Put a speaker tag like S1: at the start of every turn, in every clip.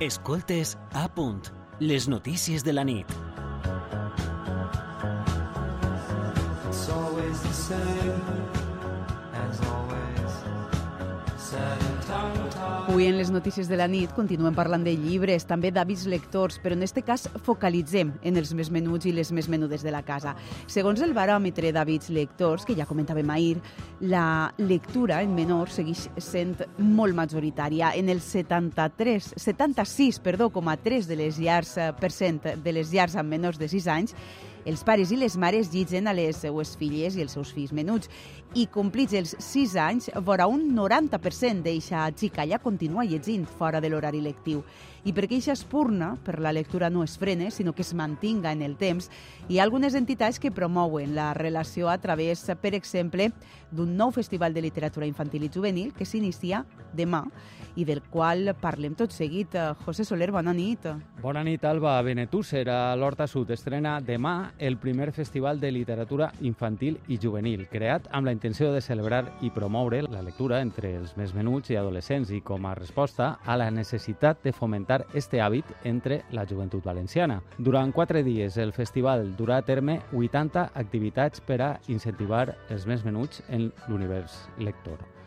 S1: Escoltes a punt, les notícies de la nit.
S2: It's always the same
S3: Avui en les notícies de la nit continuem parlant de llibres, també d'hàbits lectors, però en aquest cas focalitzem en els més menuts i les més menudes de la casa. Segons el baròmetre d'hàbits lectors, que ja comentàvem ahir, la lectura en menors segueix sent molt majoritària. En el 73, 76, perdó, com a 3 de les llars, eh, per cent de les llars amb menors de 6 anys, els pares i les mares llitgen a les seues filles i els seus fills menuts. I complits els 6 anys, vora un 90% d'eixa xicalla continua llegint fora de l'horari lectiu. I perquè eixa espurna per la lectura no es frene, sinó que es mantinga en el temps, hi ha algunes entitats que promouen la relació a través, per exemple, d'un nou festival de literatura infantil i juvenil que s'inicia demà i del qual parlem tot seguit. José Soler, bona nit.
S4: Bona nit, Alba. Benetússer, a l'Horta Sud, estrena demà el primer Festival de Literatura Infantil i Juvenil, creat amb la intenció de celebrar i promoure la lectura entre els més menuts i adolescents i com a resposta a la necessitat de fomentar este hàbit entre la joventut valenciana. Durant quatre dies, el festival durà a terme 80 activitats per a incentivar els més menuts en l'univers lector.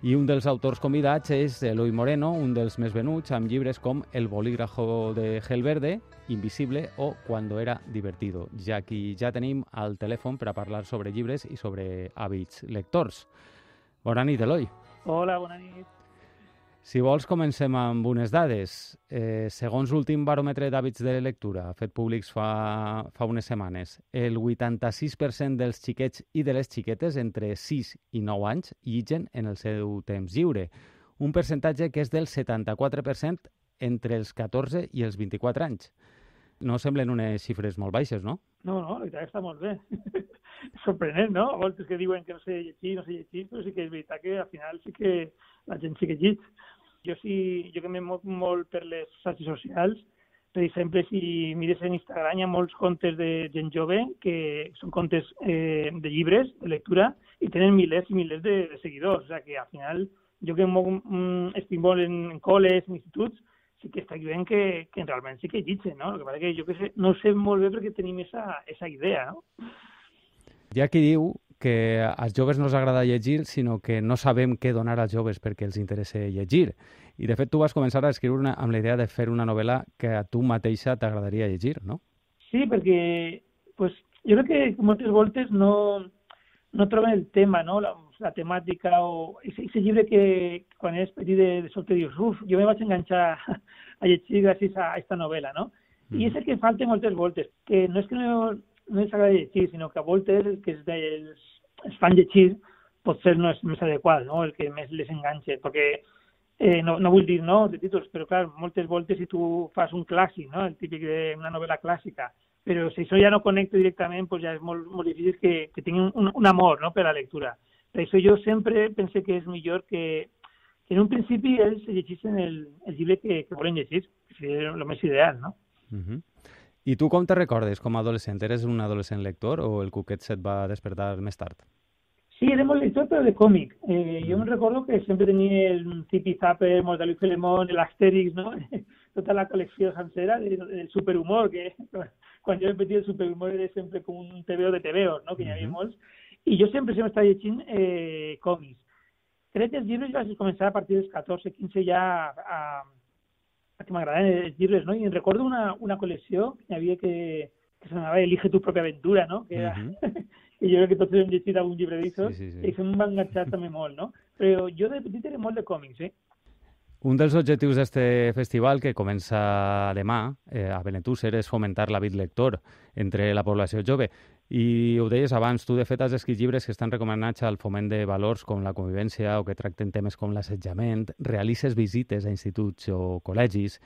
S4: I un dels autors convidats és Eloi Moreno, un dels més venuts, amb llibres com El bolígrafo de Gel Verde, Invisible o Cuando era divertido, ja que ja tenim al telèfon per a parlar sobre llibres i sobre hàbits lectors. Bona nit, Eloi.
S5: Hola, bona nit.
S4: Si vols, comencem amb unes dades. Eh, segons l'últim baròmetre d'hàbits de lectura, fet públics fa, fa unes setmanes, el 86% dels xiquets i de les xiquetes entre 6 i 9 anys llitgen en el seu temps lliure, un percentatge que és del 74% entre els 14 i els 24 anys. No semblen unes xifres molt baixes, no?
S5: No, no, està molt bé. Sorprenent, no? A voltes que diuen que no sé llegir, no sé llegir, però sí que és veritat que al final sí que la gent sí que llig. Jo sí, jo que m'he molt, molt per les xarxes socials, per exemple, si mires en Instagram hi ha molts contes de gent jove que són contes eh, de llibres, de lectura, i tenen milers i milers de, de seguidors. O sigui que al final, jo que molt, mm, estic molt en, en col·les, en instituts, sí que està veient que, que realment sí que llitgen, no? El que passa que jo que sé, no ho sé molt bé perquè tenim esa, esa idea, no?
S4: Hi ha qui diu que als joves no els agrada llegir, sinó que no sabem què donar als joves perquè els interessa llegir. I, de fet, tu vas començar a escriure una, amb la idea de fer una novel·la que a tu mateixa t'agradaria llegir, no?
S5: Sí, perquè pues, jo crec que moltes voltes no, no troben el tema, no? la, la temàtica o aquest llibre que quan eres petit de, de sobte dius, uf, jo me vaig enganxar a llegir gràcies a aquesta novel·la, no? I és el que falta moltes voltes, que no és que no, no els agrada llegir, sinó que a voltes el que es, els, els fan llegir potser no és més adequat, no? el que més les enganxa, perquè eh, no, no vull dir no de títols, però clar, moltes voltes si tu fas un clàssic, no? el típic d'una novel·la clàssica, però si això ja no connecta directament, doncs ja és molt, molt difícil que, que tinguin un, un amor no? per la lectura. Per això jo sempre pense que és millor que, que en un principi ells llegissin el, el llibre que, que volen llegir, que seria el més ideal, no?
S4: Uh -huh. I tu com te recordes com a adolescent? Eres un adolescent lector o el cuquet se't va despertar més tard?
S5: Sí, era molt lector, però de còmic. Eh, jo em recordo que sempre tenia el Tipi Zapper, Mortadelo y Filemón, el Asterix, no? tota la col·lecció sencera del de superhumor, que quan jo era petit el superhumor era sempre com un TVO de TVOs, no? que hi havia
S4: Mhm.
S5: molts. I jo sempre sempre estava llegint eh, còmics. Crec que els llibres vaig començar a partir dels 14, 15 ja a, a que m'agradaven els llibres, no? I em recordo una, una col·lecció que hi havia que, que s'anava Elige tu pròpia aventura, no? Que era,
S4: Mhm.
S5: que jo crec que tots hem llegit algun llibre d'això,
S4: Sí, sí, sí.
S5: i això em va enganxar també molt, no? Però jo de petit era molt de còmics, eh?
S4: Un dels objectius d'este festival, que comença demà eh, a Benetússer, és fomentar l'hàbit lector entre la població jove. I ho deies abans, tu de fet has escrit llibres que estan recomanats al foment de valors com la convivència o que tracten temes com l'assetjament, realices visites a instituts o col·legis.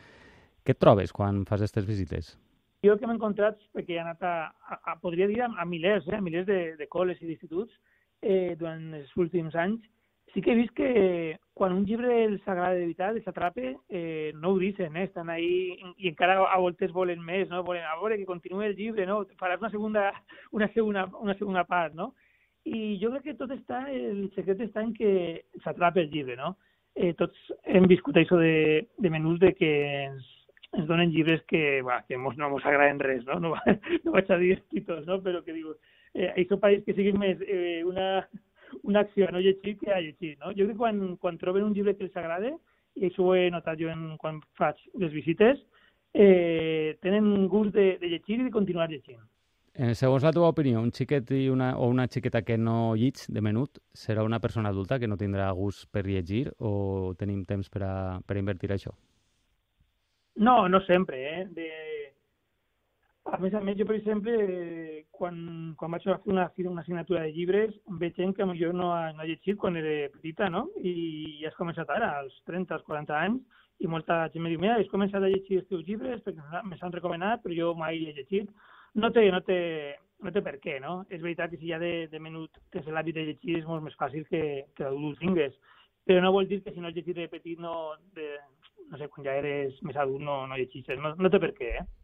S4: Què et trobes quan fas aquestes visites?
S5: Jo que m'he encontrat, perquè he anat a, a, a podria dir, a, a milers, eh, a milers de, de col·les i d'instituts eh, durant els últims anys, sí que he que quan un llibre els agrada de veritat, els atrape, eh, no ho dicen, eh? estan ahí i encara a voltes volen més, no? volen a que continuï el llibre, no? faràs una segunda, una segona, una segona part, no? I jo crec que tot està, el secret està en que s'atrapa el llibre, no? eh, tots hem viscut de, de menús de que ens, ens donen llibres que, va, que mos, no ens agraden res, no? No, no vaig a dir títols, no? Però que diu, eh, això pareix que sigui més eh, una, una acció no llegir que a llegir, no? Jo crec que quan, quan troben un llibre que els agrada, i això ho he notat jo en, quan faig les visites, eh, tenen gust de, de llegir i de continuar llegint.
S4: Eh, segons la teva opinió, un xiquet i una, o una xiqueta que no llig de menut serà una persona adulta que no tindrà gust per llegir o tenim temps per a, per a invertir això?
S5: No, no sempre, eh? De... A més a més, jo, per exemple, eh, quan, quan vaig fer una, una assignatura de llibres, veig gent que jo no no ha llegit quan era petita, no? I, i has començat ara, als 30, als 40 anys, i molta gent em diu, mira, has començat a llegir els teus llibres perquè me s'han recomanat, però jo mai he llegit. No té, no té, no té per què, no? És veritat que si ja de, de menut tens l'hàbit de llegir és molt més fàcil que, que d'adult tingues. Però no vol dir que si no has llegit de petit, no, de, no sé, quan ja eres més adult no, no llegeixes. No, no té per què, eh?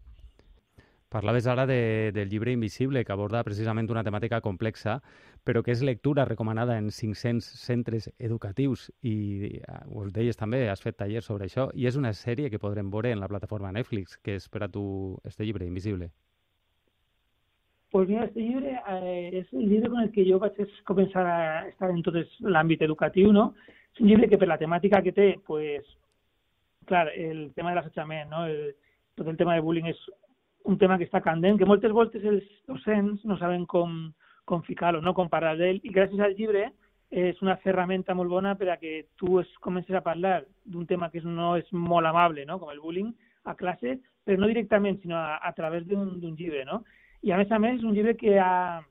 S4: Parlaves ara de, del llibre Invisible, que aborda precisament una temàtica complexa, però que és lectura recomanada en 500 centres educatius i eh, ho deies també, has fet tallers sobre això, i és una sèrie que podrem veure en la plataforma Netflix, que és per a tu este llibre, Invisible.
S5: Pues mira, este llibre eh, és el llibre con el que jo vaig començar a estar en tot l'àmbit educatiu, no? És un llibre que per la temàtica que té, pues, clar, el tema de l'assetjament, no? El, tot el tema de bullying és un tema que està candent, que moltes voltes els docents no saben com, com ficar-lo, no? com parlar d'ell, i gràcies al llibre és una ferramenta molt bona per a que tu es comences a parlar d'un tema que no és molt amable, no? com el bullying, a classe, però no directament, sinó a, a través d'un llibre. No? I a més a més és un llibre que ha,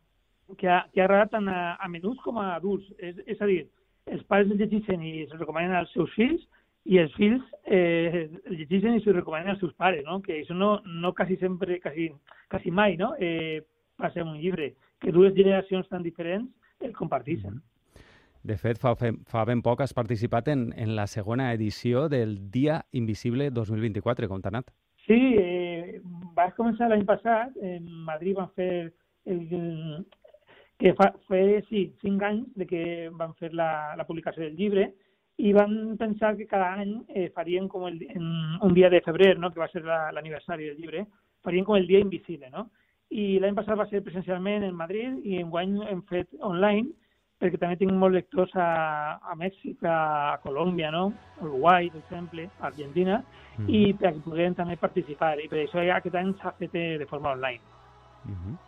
S5: que ha, que ha agradat tant a, a menuts com a adults. És, és a dir, els pares el llegeixen i es recomanen als seus fills, i els fills eh, llegeixen i s'ho recomanen als seus pares, no? que això no, no quasi sempre, quasi, quasi mai, no? eh, passa en un llibre, que dues generacions tan diferents el comparteixen.
S4: De fet, fa, fa ben poc has participat en, en la segona edició del Dia Invisible 2024, com t'ha anat?
S5: Sí, eh, vas començar l'any passat, en Madrid van fer el, que fa, fa sí, cinc anys de que van fer la, la publicació del llibre, i van pensar que cada any eh, farien com el, en un dia de febrer, no? que va ser l'aniversari la, del llibre, farien com el dia invisible, no? I l'any passat va ser presencialment en Madrid i en guany hem fet online perquè també tinc molts lectors a, a Mèxic, a Colòmbia, no? Uruguai, per exemple, a Argentina, mm. i perquè puguem també participar. I per això aquest any s'ha fet de forma online.
S4: Mm -hmm.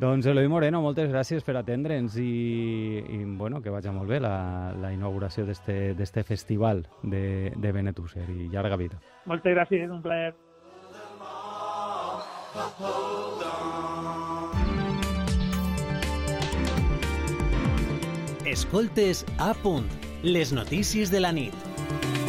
S4: Doncs Eloi Moreno, moltes gràcies per atendre'ns i, i bueno, que vagi molt bé la, la inauguració d'este festival de, de Benetússer i llarga vida.
S5: Moltes gràcies, un plaer.
S1: Escoltes a punt, les notícies de la nit.